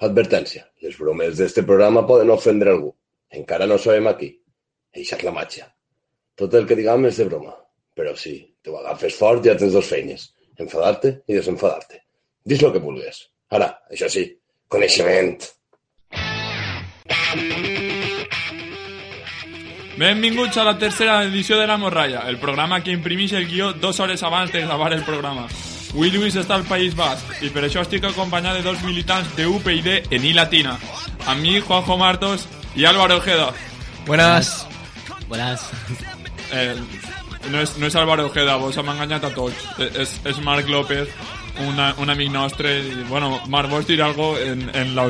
advertència. Les bromes d'este programa poden ofendre algú. Encara no sabem aquí. Eixa és la màgia. Tot el que diguem és de broma. Però si te ho agafes fort ja tens dos feines. Enfadar-te i desenfadar-te. Dis el que vulguis. Ara, això sí, coneixement. Benvinguts a la tercera edició de La Morralla, el programa que imprimeix el guió dues hores abans de gravar el programa. Avui Lluís està al País Basc i per això estic acompanyat de dos militants de UPyD en I Latina. Amb mi, Juanjo Martos i Álvaro Ojeda. Buenas. Buenas. Eh, no, és, no és Álvaro Ojeda, vos hem enganyat a tots. Eh, És, és Marc López, una, un amic nostre. I, bueno, Marc, vols dir alguna en, en, la,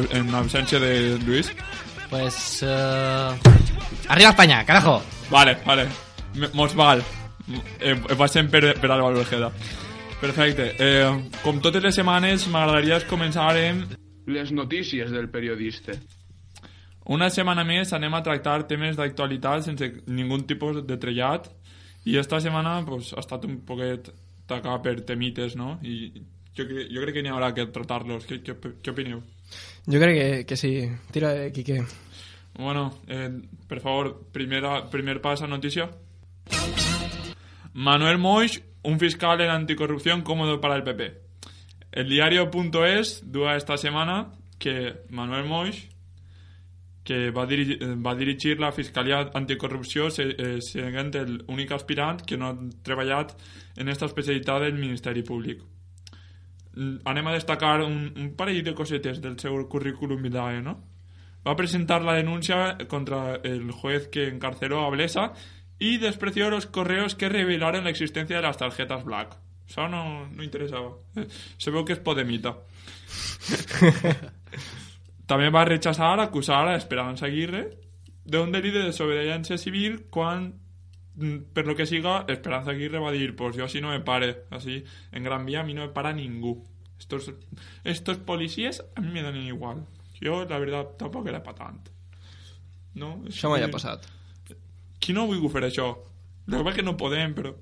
de Lluís? Pues... eh, Arriba España, carajo. Vale, vale. Mos val. Eh, passem per, per Álvaro Ojeda. Perfecte. Eh, com totes les setmanes, m'agradaria començar amb... Les notícies del periodista. Una setmana més anem a tractar temes d'actualitat sense ningú tipus de trellat i esta setmana pues, ha estat un poquet tacar per temites, no? I jo, jo crec que n'hi haurà que tratar-los. Què, què, què opineu? Yo creo que, que sí. Tira de Quique. Bueno, eh, per favor, primera, primer pas a noticia. Manuel Moix, un fiscal en anticorrupción cómodo para el PP. El diario.es dua esta semana que Manuel Moix, que va, eh, va dirigir la Fiscalia Anticorrupció se, eh, sent l'únic aspirant que no ha en esta especialitat del Ministeri Públic. Mm, Anem a destacar un, un parell de cosetes del seu currículum vitae, no? Va a presentar la denuncia contra el juez que encarceló a Blesa y despreció los correos que revelaron la existencia de las tarjetas Black. Eso no, no interesaba. Se ve que es podemita. También va a rechazar acusar a Esperanza Aguirre de un delito de desobediencia civil cuando, por lo que siga, Esperanza Aguirre va a decir, pues yo así no me pare. Así, en Gran Vía a mí no me para ningún. Estos, estos policías a mí me dan igual. Yo, la verdad, tampoc era pa tant. No? És Això mai ha que- passat. Qui no vulgui fer això? La veritat que no podem, però...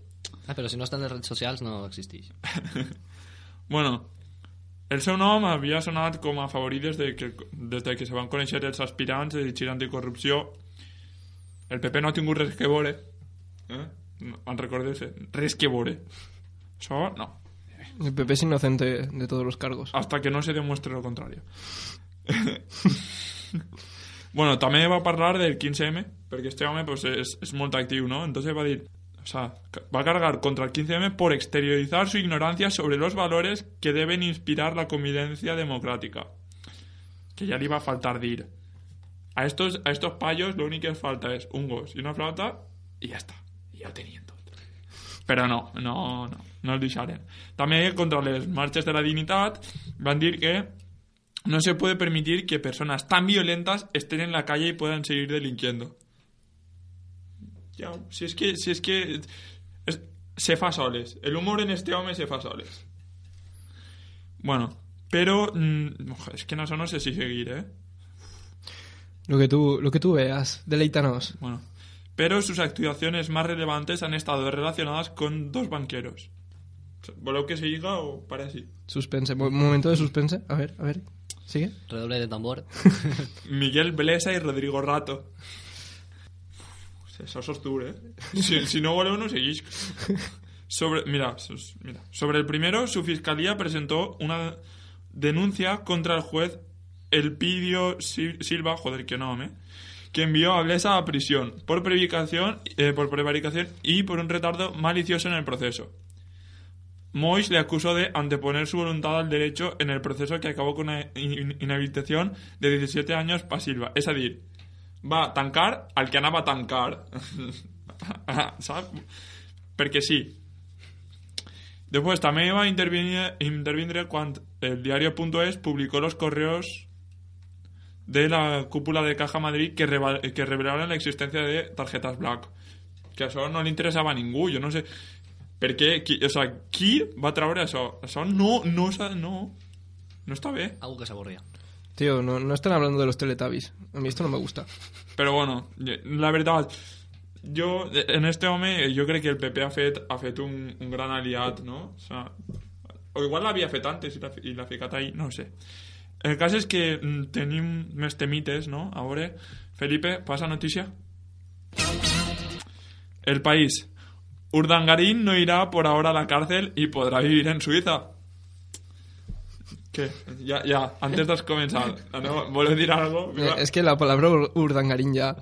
Ah, pero si no están en las redes sociales no existís. Bueno, el seu nom havia sonat com a favorit des de que, des de que se van conèixer els aspirants de dirigir anticorrupció. El PP no ha tingut res que veure. Eh? No, en recordeu-se? Res que veure. Això, no. El PP es inocente de todos los cargos. hasta que no se demuestre lo contrario. bueno, també va parlar del 15M, perquè este home pues, és, és molt actiu, ¿no? Entonces va dir, o sea, va a cargar contra el 15M por exteriorizar su ignorancia sobre los valores que deben inspirar la convivencia democrática. Que ya le iba a faltar dir. A estos, a estos payos lo único que falta es un gos y una flauta y ya está. Y ya teniendo. Però no, no, no, no els deixaren. També contra les marxes de la dignitat van dir que no se puede permitir que personas tan violentas estén en la calle y puedan seguir delinquiendo. Ya, si es que, si es que es- se fa soles. El humor en este home se fa soles. Bueno, pero mm, es que no, eso no sé si seguir, ¿eh? Lo que tú, lo que tú veas, deleítanos. Bueno, pero sus actuaciones más relevantes han estado relacionadas con dos banqueros. ¿Voleu que se diga o para así? Suspense. Mo- momento de suspense. A ver, a ver. ¿Sigue? Redoble de tambor. Miguel Blesa y Rodrigo Rato. Eso es duro, ¿eh? Si, si no voleu, no seguís. Sobre, mira, sobre el primero, su fiscalía presentó una denuncia contra el juez Elpidio Sil- Silva, joder, qué nombre, que envió a Blesa a prisión por prevaricación, eh, por prevaricación y por un retardo malicioso en el proceso. Mois le acusó de anteponer su voluntad al derecho en el proceso que acabó con una in- inhabilitación de 17 años para Silva. A dir, va tancar al que anava a tancar. Saps? Perquè sí. Después també va intervenir, intervindre quan el diario.es publicó los correos de la cúpula de Caja Madrid que, que revelaron la existencia de tarjetas black. Que això no li interessava a jo no sé... Per què? Qui, o sea, qui va treure això? Això no, no, no, no està bé. Algo que se aburría. Tío, no, no están hablando de los Teletubbies. A mí esto no me gusta. Però bueno, la veritat, jo, en este home, jo crec que el PP ha fet, ha fet un, un gran aliat, no? O, sea, o igual l'havia fet antes i l'ha ficat ahí, no sé. el cas és que mm, tenim més temites, no? A veure, Felipe, pasa notícia. El país. Urdangarín no irá por ahora a la cárcel y podrá vivir en Suiza. ¿Qué? Ya, ya, antes de comenzar. No, ¿Vuelves a decir algo? Eh, És que la palabra ur- urdangarín ja...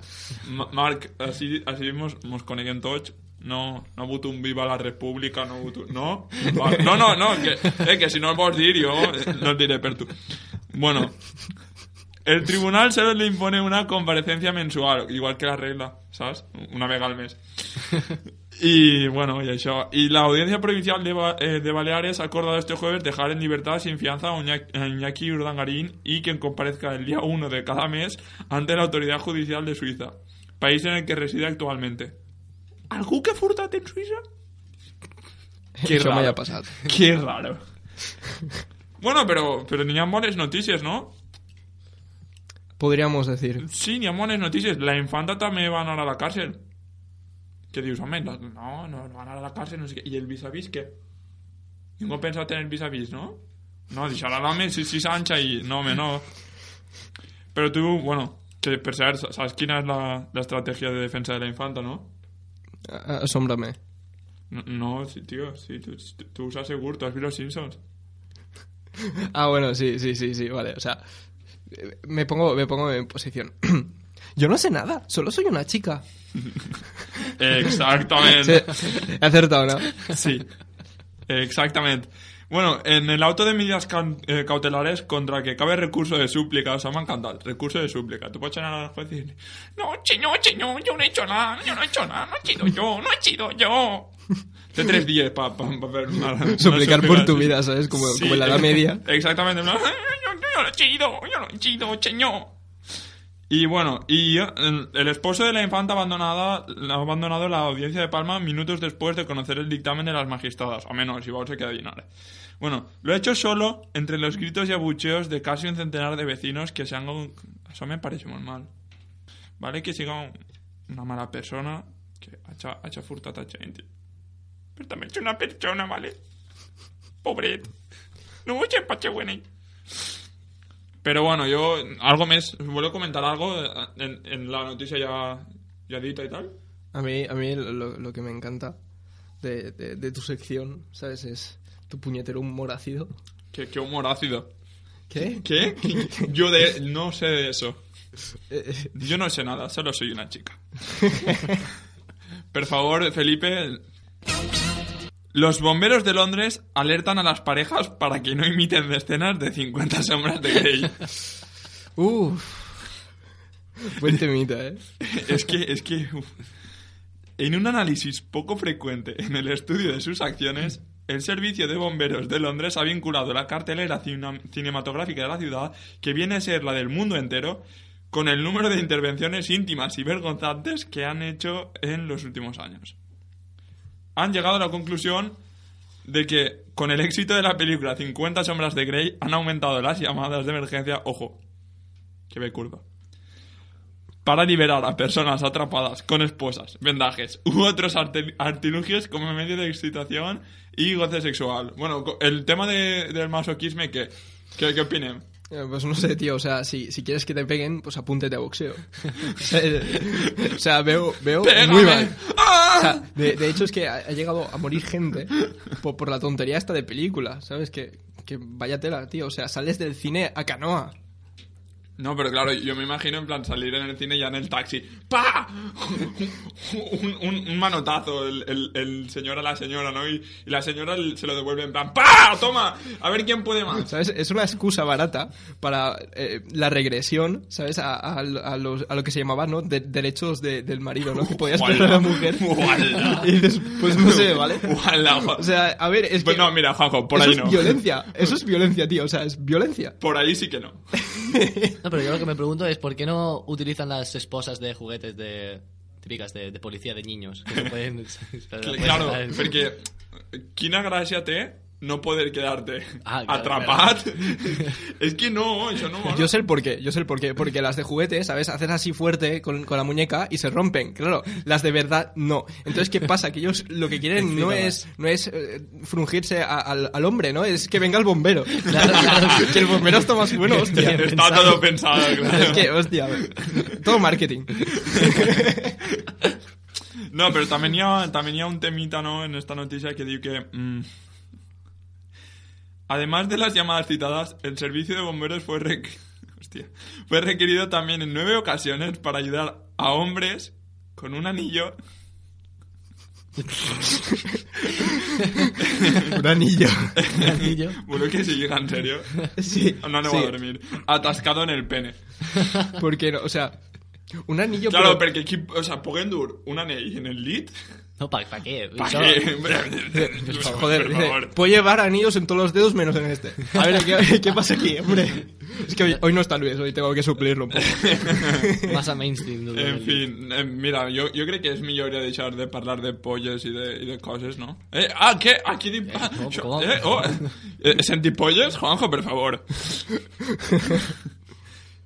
Ma- Marc, així, així mos, mos coneguem tots. No, no ha hagut un viva la república, no ha hagut. No? No, no, no, que, eh, que si no el vols dir jo no el diré per tu. Bueno, el tribunal solo le impone una comparecencia mensual, igual que la regla, ¿sabes? Una vez al mes. Y bueno, y eso. Y la audiencia provincial de, Ba- eh, de Baleares ha acordado este jueves dejar en libertad sin fianza a Iñaki- Urdangarín y quien comparezca el día 1 de cada mes ante la autoridad judicial de Suiza, país en el que reside actualmente. ¿Algú que ha furtat en Suiza? Qué mai raro. ha passat. Qué raro. Bueno, pero, pero ni ha bones noticias, ¿no? Podríamos decir. Sí, ni ha bones noticias. La infanta también va a a la cárcel. ¿Qué dius, home? No, no, no van a anar a la cárcel, no sé qué. ¿Y el vis a vis qué? Ningú pensa tener vis a vis, no? No, deixarà l'home si, si s'anxa i... No, home, no. Però tu, bueno, que per cert, saps quina és la, la estratègia de defensa de la infanta, no? Assombrame. No, no sí, tío, sí, tú, tú usas seguro, tú has visto los Simpsons. Ah, bueno, sí, sí, sí, sí, vale. O sea, me pongo, me pongo en posición. Yo no sé nada, solo soy una chica. Exactamente. Sí, he acertado, ¿no? Sí, exactamente. Bueno, en el auto de medidas can- eh, cautelares contra que cabe recurso de súplica, o sea, me ha encantado, recurso de súplica. Tú puedes llegar al juez y decirle, no, señor, señor, yo no he hecho nada, yo no he hecho nada, no he sido yo, no he sido yo. De tres días para ver una, una Suplicar por tu vida, ¿sabes? Como, Sí, como en la Edad Media. Exactamente. en plan, "Yo, yo no he sido, yo no he sido, señor. Y bueno, y el, esposo de la infanta abandonada ha abandonado la audiencia de Palma minutos después de conocer el dictamen de las magistradas. A menos, igual se queda adivinar. Bueno, lo ha hecho solo entre los gritos y abucheos de casi un centenar de vecinos que se han... Eso me parece muy mal. Vale que siga un- una mala persona que ha hecho, ha hecho furtat a gente. Pero también es una persona, ¿vale? Pobret. No voy a pache buena. Pero bueno, yo algo més, vuelvo a comentar algo en, en la noticia ya, ya dita y tal. A mí, a mí lo, lo que me encanta de, de, de tu sección, ¿sabes? Es tu puñetero humor ácido. Qué, qué humor ácido. ¿Qué? ¿Qué? Yo de, no sé de eso. Eh, eh, Yo no sé nada, solo soy una chica. Por favor, Felipe. Los bomberos de Londres alertan a las parejas para que no imiten escenas de 50 sombras de Grey. Uf. Buen temita, ¿eh? es que, es que. uf. En un análisis poco frecuente en el estudio de sus acciones, el Servicio de Bomberos de Londres ha vinculado la cartelera cinematográfica de la ciudad, que viene a ser la del mundo entero, con el número de intervenciones íntimas y vergonzantes que han hecho en los últimos años. Han llegado a la conclusión de que con el éxito de la película 50 sombras de Grey han aumentado las llamadas de emergencia, ojo, que ve curva, para liberar a personas atrapadas con esposas, vendajes u otros artilugios como medio de excitación y goce sexual. Bueno, el tema de- del masoquismo, ¿qué? ¿Qué, qué opinen? Eh, Pues no sé, tío, o sea, si, si quieres que te peguen, pues apúntete a boxeo. O sea, eh, o sea, veo, veo ¡Pégame! muy mal. ¡Ah! O sea, de, de hecho es que ha, ha llegado a morir gente por, por la tontería esta de película, ¿sabes? Que, que vaya tela, tío, o sea, sales del cine a canoa. No, pero claro, yo me imagino en plan salir en el cine ya en el taxi. ¡Pa! Un, un- un manotazo el, el- el señor a la señora, ¿no? Y, y la señora se lo devuelve en plan ¡Pa! ¡Toma! A ver quién puede más. ¿Sabes? Es una excusa barata para eh, la regresión, ¿sabes? A, a- a los- a lo que se llamaba, ¿no? De- derechos de- del marido, ¿no? Que podías poner a la mujer. Y dices, pues no sé, ¿vale? O sea, a ver, es Pues que... no, mira, Juanjo, por eso ahí es no. violencia. Eso es violencia, tío. O sea, es violencia. Por ahí sí que no. No, pero yo lo que me pregunto es por qué no utilizan las esposas de juguetes de típicas de, de policía de niños. Que se pueden, se pueden Claro, usar en- perquè quina gràcia té no poder quedarte Ah, claro, es que no, eso no. Yo sé el porqué, yo sé el porqué. Porque las de juguete, ¿sabes? Haces así fuerte con, con la muñeca y se rompen. Claro, las de verdad no. Entonces, ¿qué pasa? Que ellos lo que quieren no es, no es eh, frungirse a- al, al hombre, ¿no? Es que venga el bombero. Claro, que el bombero está más bueno, hostia. Está todo pensado, claro. Es que, hostia, todo marketing. No, pero también hi ha, también hi ha un temita, ¿no? En esta noticia que dice que... mm, además de las llamadas citadas, el servicio de bomberos fue, requ- hostia, fue requerido también en nueve ocasiones para ayudar a hombres con un anillo... Un anillo. Anillo. Bueno, que sí, llega en serio. Sí. No, no sí. voy a dormir. Atascado en el pene. Porque no, o sea, un anillo. Claro, pero- aquí, o sea, puguem dur un anell en el llit, No, ¿para Eso- qué? Joder, por dice, favor. puedo llevar anillos en todos los dedos menos en este. A ver, ¿qué, qué pasa aquí, hombre? Es que hoy, hoy no está Luis, hoy tengo que suplirlo un poco. Más a mainstream. del- En fin, eh, mira, jo, jo crec que és millor ja deixar de parlar de polles i de, i de coses, no? Eh, ah, què? Aquí dic... Ah, com- això- com? eh, oh, eh, senti polles? Juanjo, per favor.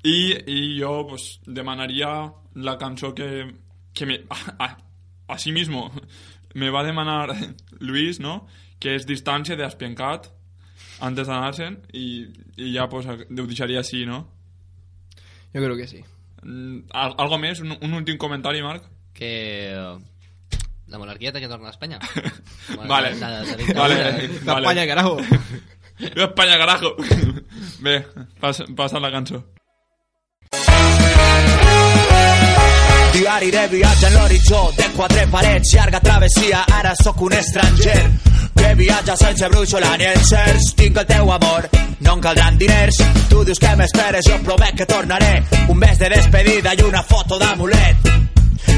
I, i jo, pues, demanaria la cançó que, que me... Ah, mismo me va demanar Luis, ¿no? Que és Distància de Aspiencat antes d'anar-se'n i, i ja pues, ho deixaria així, no? Yo creo que sí. Mm, al- ¿Algo més? Un, un últim comentari, Marc? Que... eh, La monarquía tiene que tornar a España. Vale. La, la dictadura. Vale. La Vale. España, carajo. Viva Espanya, carajo! Bé, passa, passa la cançó. Diari de viatge en l'horitzó de quatre parets, llarga travessia, ara sóc un estranger que viatja sense brúixola ni encerts. Tinc el teu amor, no em caldran diners. Tu dius que m'esperes, jo promet que tornaré. Un mes de despedida i una foto d'amulet.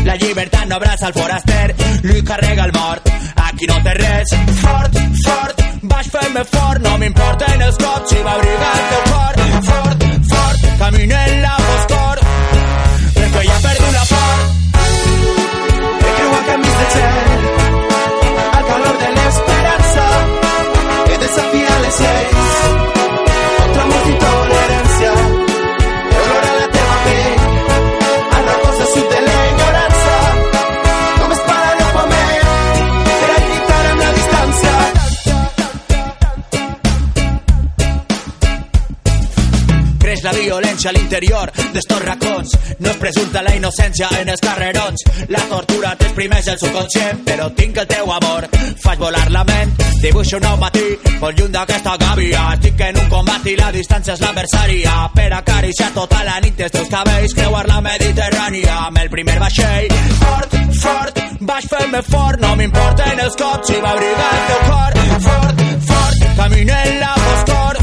La llibertat no abraça el foraster, li carrega el mort. Aquí no té res, fort, fort, vaig fer-me fort, no m'importen els cops si m'abriga el teu cor. L'interior d'estos racons. No es presulta la innocència en els carrerons. La tortura t'exprimeix el subconscient, però tinc el teu amor. Faig volar la ment, dibuixo un nou matí, molt lluny d'aquesta gàbia. Estic en un combat i la distància és l'adversària. Per acariciar tota la nit els teus cabells, creuar la Mediterrània amb el primer vaixell. Fort, fort, vaig fer-me fort, no m'importen els cops si m'abriga el teu cor. Fort, fort, camino en la foscor,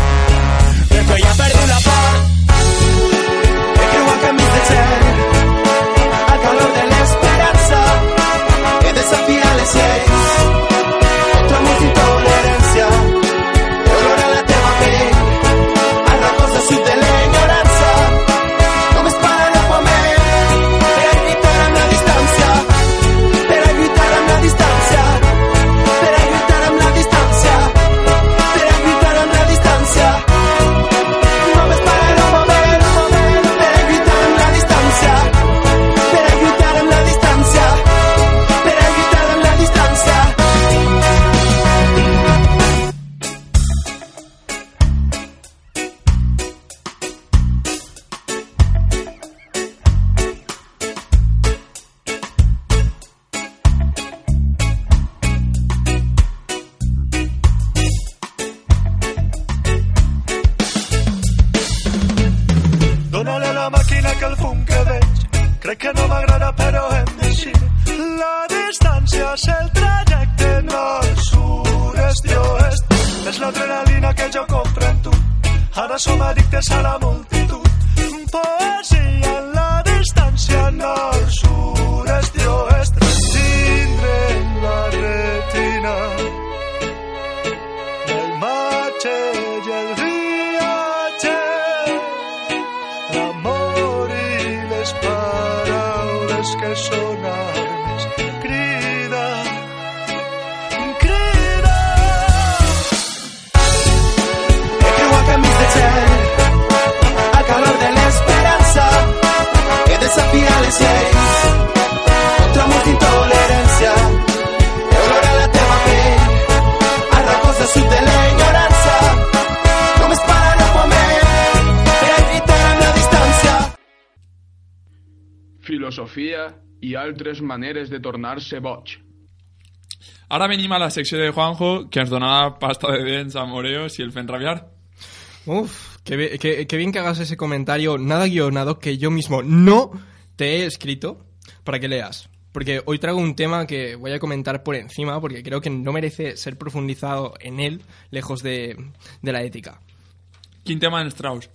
la màquina que el fum que veig. Crec que no m'agrada però hem d'eixir. La distància és el trajecte nord-sud, est i oest És l'adrenalina que jo compro en tu. Ara som addictes a la multitud. Poesia en la filosofia i altres maneres de tornar-se boig. Ara venim a la secció de Juanjo, que ens donarà pasta de dents a Moreos i el fent rabiar. Uf, qué, be- qué- qué bien que hagas ese comentario nada guionado que yo mismo no te he escrito para que leas. Porque hoy traigo un tema que voy a comentar por encima porque creo que no merece ser profundizado en él, lejos de, de la ética. Quin tema en Strauss?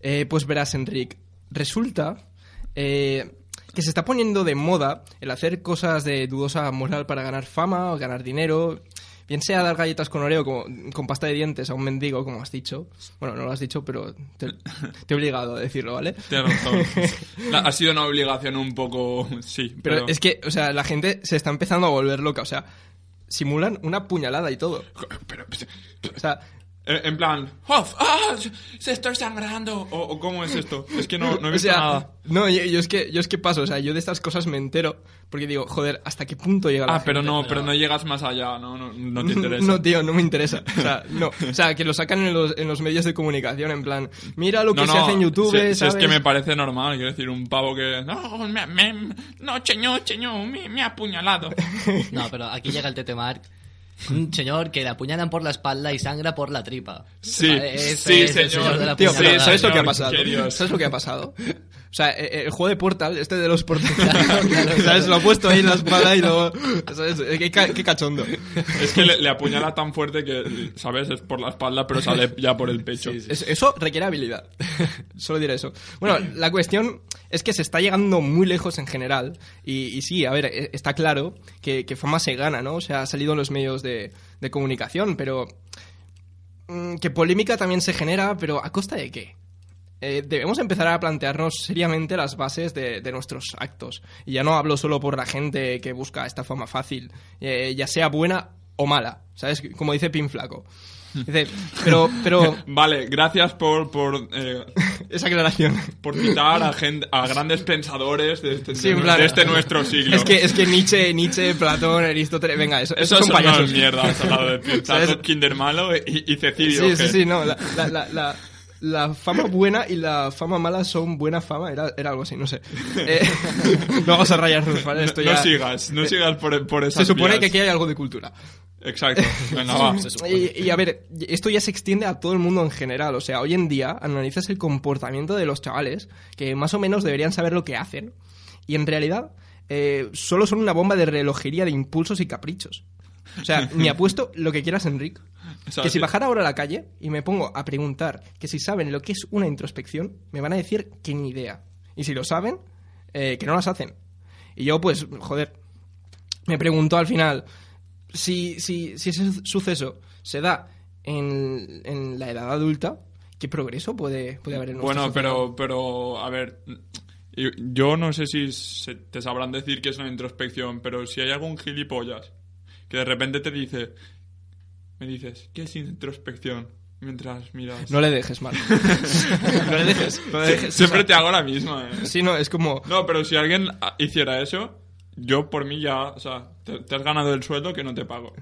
Eh, pues verás, Enric, resulta eh, que se está poniendo de moda el hacer cosas de dudosa moral para ganar fama o ganar dinero. Bien sea dar galletas con oreo como, con pasta de dientes a un mendigo, como has dicho. Bueno, no lo has dicho, pero te, te he obligado a decirlo, ¿vale? Tienes razón. La- ha sido una obligación un poco... Sí, Pero, pero... es que, o sea, la gente se está empezando a volver loca. O sea, simulan una puñalada y todo. pero- O sea, En plan, ¡Hof! ¡Ah! ¡Se estoy sangrando! O, o ¿cómo es esto? Es que no, no he o visto sea, nada. no, yo, yo es que, yo es que paso, o sea, yo de estas cosas me entero porque digo, joder, ¿hasta qué punto llega la Ah, pero gente? no, pero no llegas más allá, no, no, no te interesa. No, tío, no me interesa. O sea, no. O sea, que lo sacan en los, en los medios de comunicación, en plan, mira lo que No, se no, hace en YouTube, si- si ¿sabes? es que me parece normal, quiero decir, un pavo que... No, me, me- no, señor, señor, me, me ha apuñalado. No, pero aquí llega el Tete Mark. Un señor que le apuñalan por la espalda y sangra por la tripa. Sí, sí, es señor. de la Tío, pero ¿sabes lo que ha pasado? ¿Sabes lo que ha pasado? O sea, eh, eh, el juego de Portal, este de los Portal, ¿sabes? Lo ha puesto ahí en la espalda y luego... ¿Sabes? Qué, qué cachondo. Es que le, le apuñala tan fuerte que, ¿sabes? Es por la espalda, pero sale ya por el pecho. Es- eso requiere habilidad. Solo diré eso. Bueno, la cuestión es que se está llegando muy lejos en general. Y, sí, a ver, e- está claro que, fama se gana, ¿no? O sea, ha salido en los medios de, de comunicación, pero. mm, que polémica también se genera, pero ¿a costa de qué? Eh, debemos empezar a plantearnos seriamente las bases de, de nuestros actos. Y ya no hablo solo por la gente que busca esta fama fácil, eh, ya sea buena o mala, ¿sabes? Como dice Pin Flaco. Dice, pero, pero, Vale, gracias por, por, eh, esa aclaración. por citar a, gente, a grandes pensadores de este, Sí, de, plan- de este nuestro siglo. Es que, es que Nietzsche, Nietzsche, Platón, Aristóteles, venga, eso, Eso son payasos. mierdas al lado de. Pistazo, Kinder Malo y, y Cecilio. Sí, sí, sí, no, la, la, la, la, fama buena y la fama mala son buena fama, era, era algo así, no sé. Eh, no vamos a rayarnos, ¿vale? Esto No ya... sigas, no sigas por, por esas Se supone vías. que aquí hay algo de cultura. Exacto, venga, va. Y, y, a ver, esto ya se extiende a todo el mundo en general. O sea, hoy en día analizas el comportamiento de los chavales que más o menos deberían saber lo que hacen. Y en realidad eh, solo son una bomba de relojería de impulsos y caprichos. O sea, me apuesto lo que quieras, Enrique. Que si bajara ahora a la calle y me pongo a preguntar que si saben lo que es una introspección, me van a decir que ni idea. Y si lo saben, eh, que no las hacen. Y yo, pues, joder, me pregunto al final, si, si, si ese suceso se da en, en la edad adulta, ¿qué progreso puede, puede haber en Bueno, pero, pero, a ver, yo- no sé si se- te sabrán decir que es una introspección, pero si hay algún gilipollas que de repente te dice, me dices, ¿qué es introspección? Mientras miras... No le dejes, Marco. no le dejes, no le dejes. Siempre O sea, te hago la misma, ¿eh? Sí, no, es como... No, pero si alguien hiciera eso, yo por mí ya, o sea, te, te has ganado el sueldo que no te pago.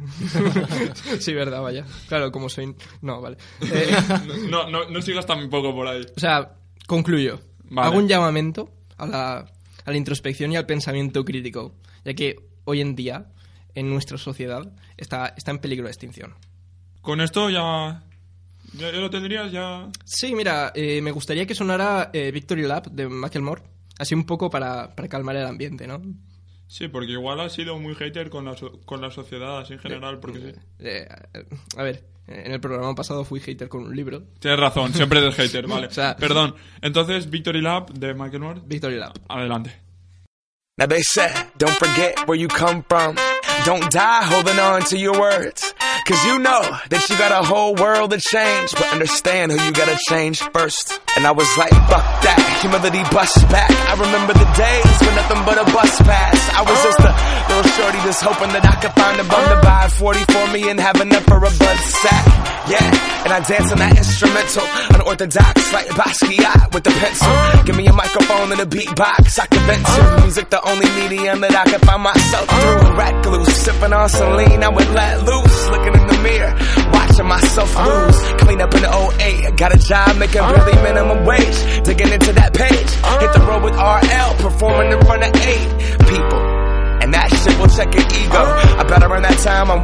sí, verdad, vaya. Claro, como soy... No, vale. Eh, No, no, no sigas tampoco por ahí. O sea, concluyo. Vale. Hago un llamamiento a la, a la introspección y al pensamiento crítico, ya que hoy en día, en nuestra sociedad, está, está en peligro de extinción. Con esto ya... Ya, ya lo tendrías, ya... Sí, mira, eh, me gustaría que sonara eh, Victory Lap de Macklemore, así un poco para, para calmar el ambiente, ¿no? Sí, porque igual has sido muy hater con la, so- con la sociedad así en general, porque sí. Eh, a ver, en el programa pasado fui hater con un libro. Tienes razón, siempre eres hater, vale. O sea- Perdón. Entonces, Victory Lap de Macklemore, Victory Lap. adelante. Now they said, don't forget where you come from. Don't die holding on to your words. Cause you know that you got a whole world to change. But understand who you gotta change first. And I was like, fuck that. Humility bust back. I remember the days when nothing but a bus pass. I was just a little shorty just hoping that I could find a bum to buy a 40 for me and have enough for a bud sack. Yeah, and I dance on that instrumental. Unorthodox like Basquiat with the pencil. Give me a microphone and a beatbox. I can vent to music, the only medium that I can find myself through. Recluse, sipping on Celine, I would let loose. Looking in the mirror, watching myself lose. Clean up in the 08, got a job making barely minimum wage. Digging into that page, hit the road with RL, performing the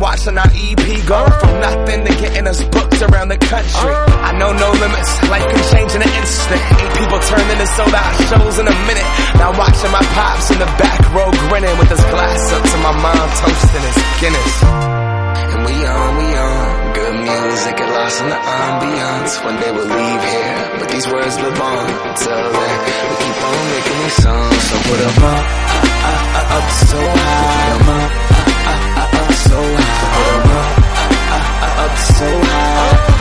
watching our EP go from nothing to getting us booked around the country. I know no limits, life can change in an instant. Eight people turn into sold out shows in a minute. Now watching my pops in the back row grinning with his glass up to my mom toasting his Guinness. And we on, we on. Good music, get lost in the ambiance. One day we'll leave here, but these words live on. Until then, we keep on making these songs. So put 'em up, up, up, so high. 'em up, up, up, up, so high. Up, up, up, up, up so high.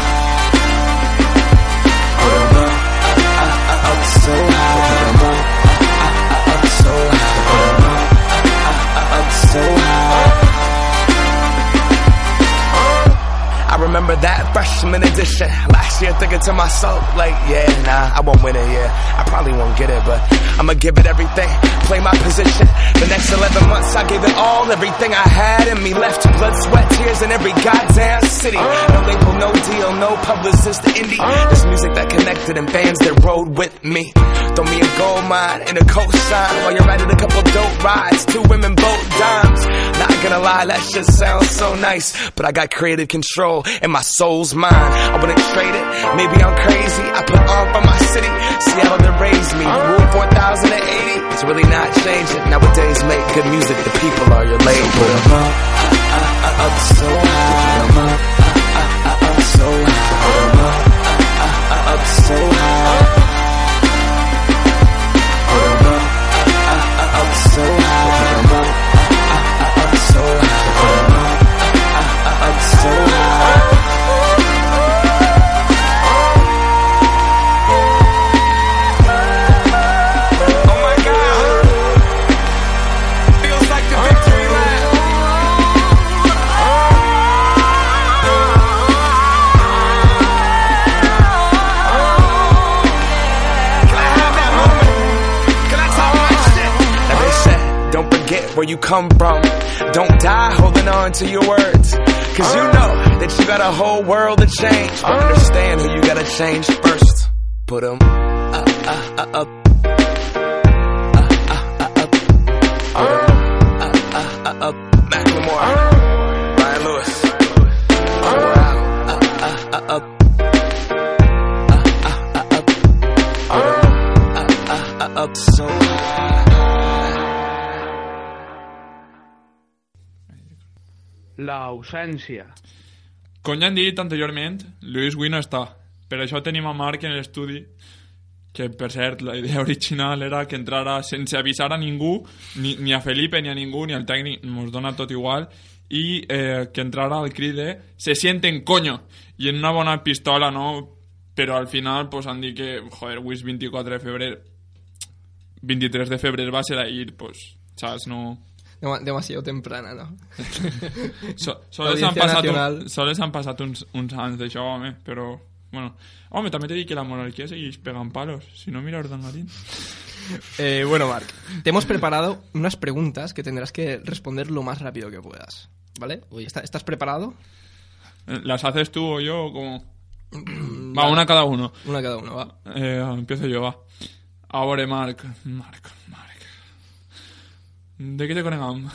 Remember that freshman edition. Last year thinking to myself, like, yeah, nah, I won't win it, yeah. I probably won't get it, but I'ma give it everything. Play my position. The next 11 months, I gave it all, everything I had in me. Left blood, sweat, tears in every goddamn city. No label, no deal, no publicist, indie. This music that connected and fans that rode with me. Throw me a gold mine and a cosign while you're riding a couple dope rides. Two women, both dimes. Not gonna lie, that shit sounds so nice. But I got creative control and my soul's mine. I wouldn't trade it. Maybe I'm crazy. I put on for my city. Seattle that raised me. Rule 4080. It's really not changing. Nowadays, make good music. The people are your label. 'em up, up, up, up, so high. 'em up, up, up, up, up so high. Come from. Don't die holding on to your words. Cause you know that you got a whole world to change. Understand who you gotta change first. Put 'em up, up, up, up. Up, La ausència. Com ja hem dit anteriorment, Lluís Gui no està. Per això tenim a Marc en l'estudi, que per cert, la idea original era que entrara sense avisar a ningú, ni, ni a Felipe ni a ningú, ni al tècnic, ens dona tot igual, i eh, que entrara al crit de se sienten coño, i en una bona pistola, no? Però al final pues, han dit que, joder, avui és 24 de febrer, 23 de febrer va ser ahir, pues, saps, no... Dema- demasiado temprana, ¿no? So, sols, L'Audiència han passat Nacional. un, sols han passat uns, uns anys d'això, home, però... Bueno, home, també t'he dit que la monarquía seguís pegant palos. Si no, mira Urdangarín. Eh, bueno, Marc, te hemos preparado unas preguntas que tendrás que responder lo más rápido que puedas. ¿Vale? Uy. ¿Está- ¿Estás preparado? Eh, ¿Las haces tú o yo o cómo? Va, una cada uno. Una cada uno, va. Eh, empiezo yo, va. Ahora, Marc. Marc, Marc. De què te conegam?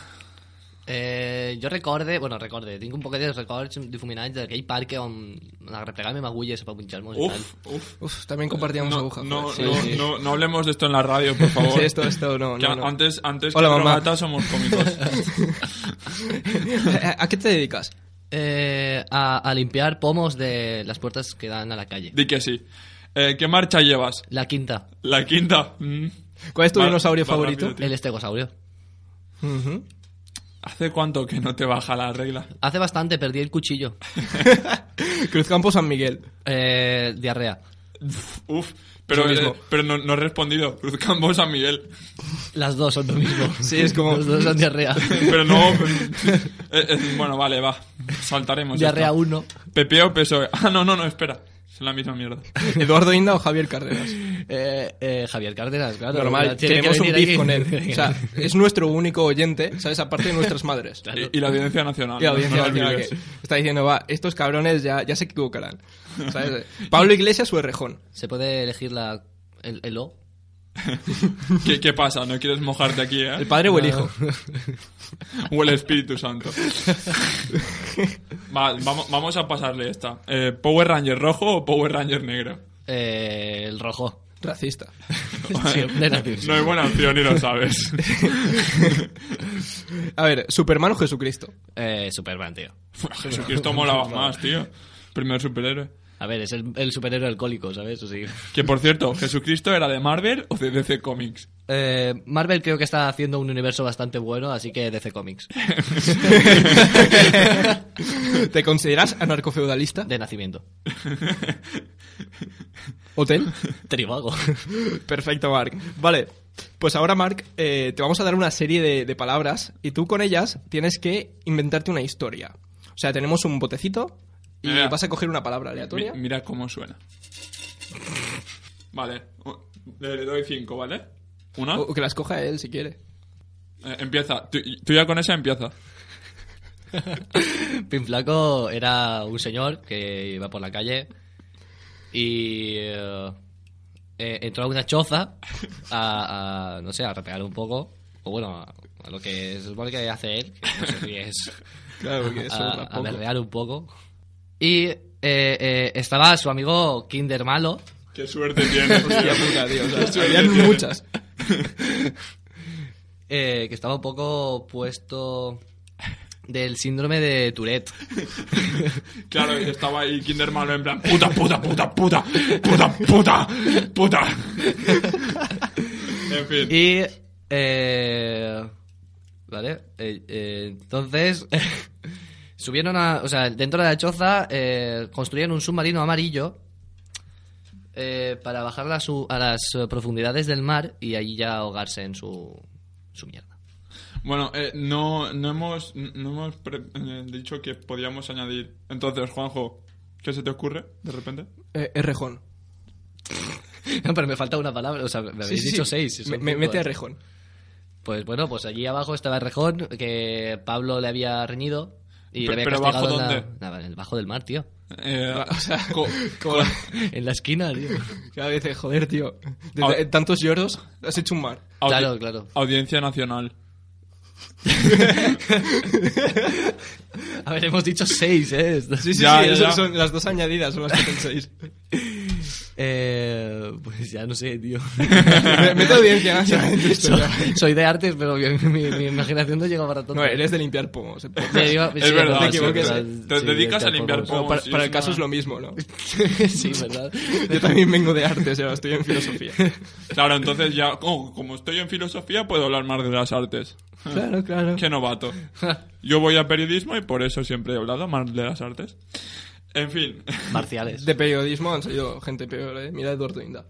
Eh, jo recorde, bueno, recorde, tinc un poquet de records difuminats d'aquell parc on arreplegàvem amb agulles per punxar-nos i tal. Uf, uf. Uf, también compartíamos No, agujas. no, Sí, no, sí. no, no hablemos de esto en la radio, por favor. Sí, esto, esto, no, Que no, no. Antes, antes Hola, que mamá. somos cómicos. ¿A a qué te dedicas? Eh, a, a limpiar pomos de las puertas que dan a la calle. Di que sí. Eh, ¿Qué marcha llevas? La quinta, La quinta. Mm. ¿Cuál es tu Va- dinosaurio va favorito? rápido, el estegosaurio. ¿Hace cuánto que no te baja la regla? Hace bastante perdí el cuchillo. Cruzcampo San Miguel. Eh, diarrea. Uf, pero, mismo. eh, pero no, no he respondido. Cruz Campo San Miguel. Las dos son lo mismo. Sí, es como- Los dos son diarrea. Pero no. eh, eh, bueno, vale, va. Saltaremos. diarrea esto. 1. PP o PSOE. Ah, no, no, no, espera. Es la misma mierda. ¿Eduardo Inda o Javier Cárdenas? Eh, eh, Javier Cárdenas, claro. Normal, Tiene que tenemos un beef aquí. con él. O sea, es nuestro único oyente, ¿sabes? Aparte de nuestras madres. Y, y la audiencia nacional. Y la audiencia no nacional que está diciendo, va, estos cabrones ya, ya se equivocarán. ¿Sabes? Pablo Iglesias o Errejón. ¿Se puede elegir la, el, el O? ¿Qué, qué pasa? ¿No quieres mojarte aquí, eh? ¿El padre o el hijo? O el Espíritu Santo. Va, vamos, vamos a pasarle esta. Eh, ¿Power Ranger rojo o Power Ranger negro? Eh, el rojo. Racista. No hay buena opción y lo sabes. A ver, ¿Superman o Jesucristo? Eh, Superman, tío. Jesucristo molaba más, tío. Primer superhéroe. A ver, es el, el superhéroe alcohólico, ¿sabes? O sí. Que por cierto, ¿Jesucristo era de Marvel o de DC Comics? Eh, Marvel creo que está haciendo un universo bastante bueno, así que DC Comics. ¿Te consideras anarcofeudalista? De nacimiento. ¿Hotel? Trivago. Perfecto, Mark. Vale, pues ahora, Mark, eh, te vamos a dar una serie de, de palabras y tú con ellas tienes que inventarte una historia. O sea, tenemos un botecito y Mira. vas a coger una palabra Mi- aleatoria. mira cómo suena. Vale. Le, le doy cinco, ¿vale? Una. O que la escoja él si quiere. Eh, empieza. Tú, tú ya con esa empieza. Pin Flaco era un señor que iba por la calle y eh, eh, entró a una choza a, a, no sé, a rapear un poco. O bueno, a, a lo que se supone que hace él, que no sé si es Claro, porque eso a, a berrear un poco. Y eh, eh, estaba su amigo Kinder Malo. Qué suerte tienes, tío. Hostia puta, tío. O sea, Qué suerte habían tienes. muchas. eh, que estaba un poco puesto del síndrome de Tourette. Claro, y estaba ahí Kinder Malo en plan puta, puta, puta, puta, puta, puta, puta. En fin. Y. Eh, ¿Vale? Eh, eh, entonces. Subieron a. O sea, dentro de la choza eh, construyeron un submarino amarillo. eh, para bajar a, su- a las profundidades del mar y ahí ya ahogarse en su, su mierda. Bueno, eh, no, no hemos, no hemos pre- eh, dicho que podíamos añadir. Entonces, Juanjo, ¿qué se te ocurre de repente? Eh, es rejón. Pero me falta una palabra, o sea, me habéis Sí, sí, dicho sí. seis. Me- me- mete a rejón. Pues bueno, pues allí abajo estaba Rejón, que Pablo le había reñido y Pero- le pero ¿bajo en, la- dónde? nada, en el bajo del mar, tío. Eh, O sea, co- en la esquina, tío. cada vez, joder, tío. Desde Ah. tantos lloros, has hecho un mar. audi- Claro, claro. Audiencia nacional. A ver, hemos dicho seis, ¿eh? Sí, sí, Ya, sí, ya, ya. son las dos añadidas, son las que pensáis. Eh, pues ya no sé, tío. Me- Mete audiencia nacional en tu soy, soy de artes, pero mi, mi- mi imaginación no llega para todo. No, eres de limpiar pomos. Digo- Es sí, verdad, te sí, equivoques, verdad, te sí, dedicas a limpiar pomos. Para, para el caso es lo mismo, ¿no? sí, ¿verdad? Yo también vengo de artes, ahora estoy en filosofía. Claro, entonces ya, oh, como estoy en filosofía, puedo hablar más de las artes. Claro, claro. Qué novato. Yo voy a periodismo y por eso siempre he hablado más de las artes. En fin. Marciales. De periodismo han salido gente peor, ¿eh? Mira Eduardo Inda.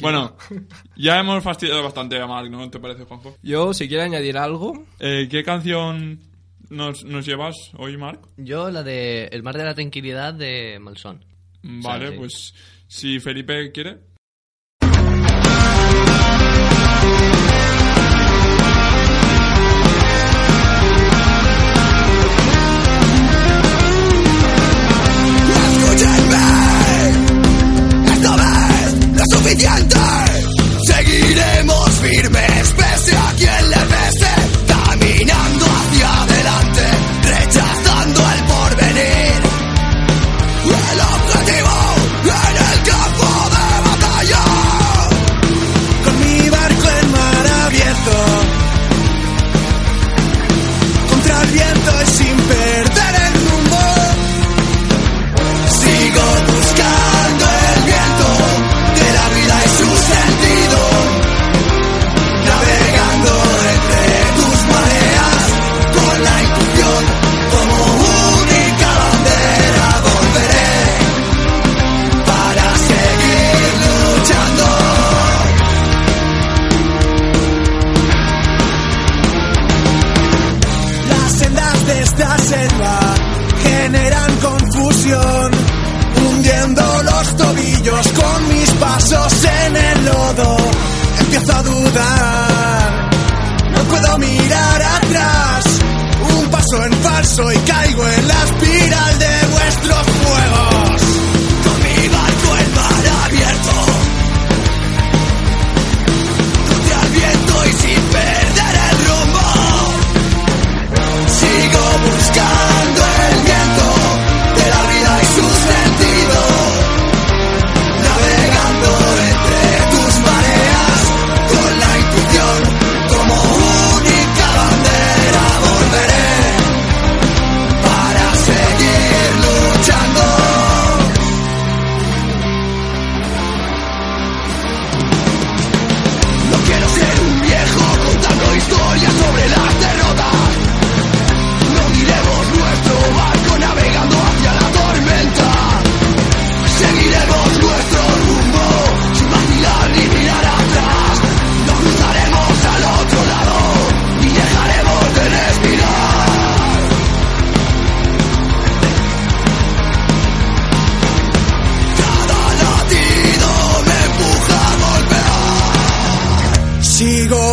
Bueno, ya hemos fastidiado bastante a Mark, ¿no? ¿Te parece, Juanjo? Yo, si quiere añadir algo, Eh, ¿Qué canción nos, nos llevas hoy, Mark? Yo, la de El mar de la tranquilidad de Malsón. Vale, sí. pues si Felipe quiere. No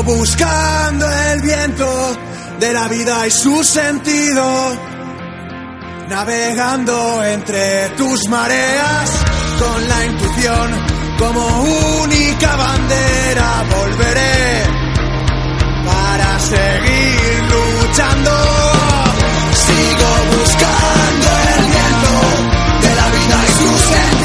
Buscando el viento de la vida y su sentido, navegando entre tus mareas con la intuición como única bandera. Volveré para seguir luchando. Sigo buscando el viento de la vida y su sentido.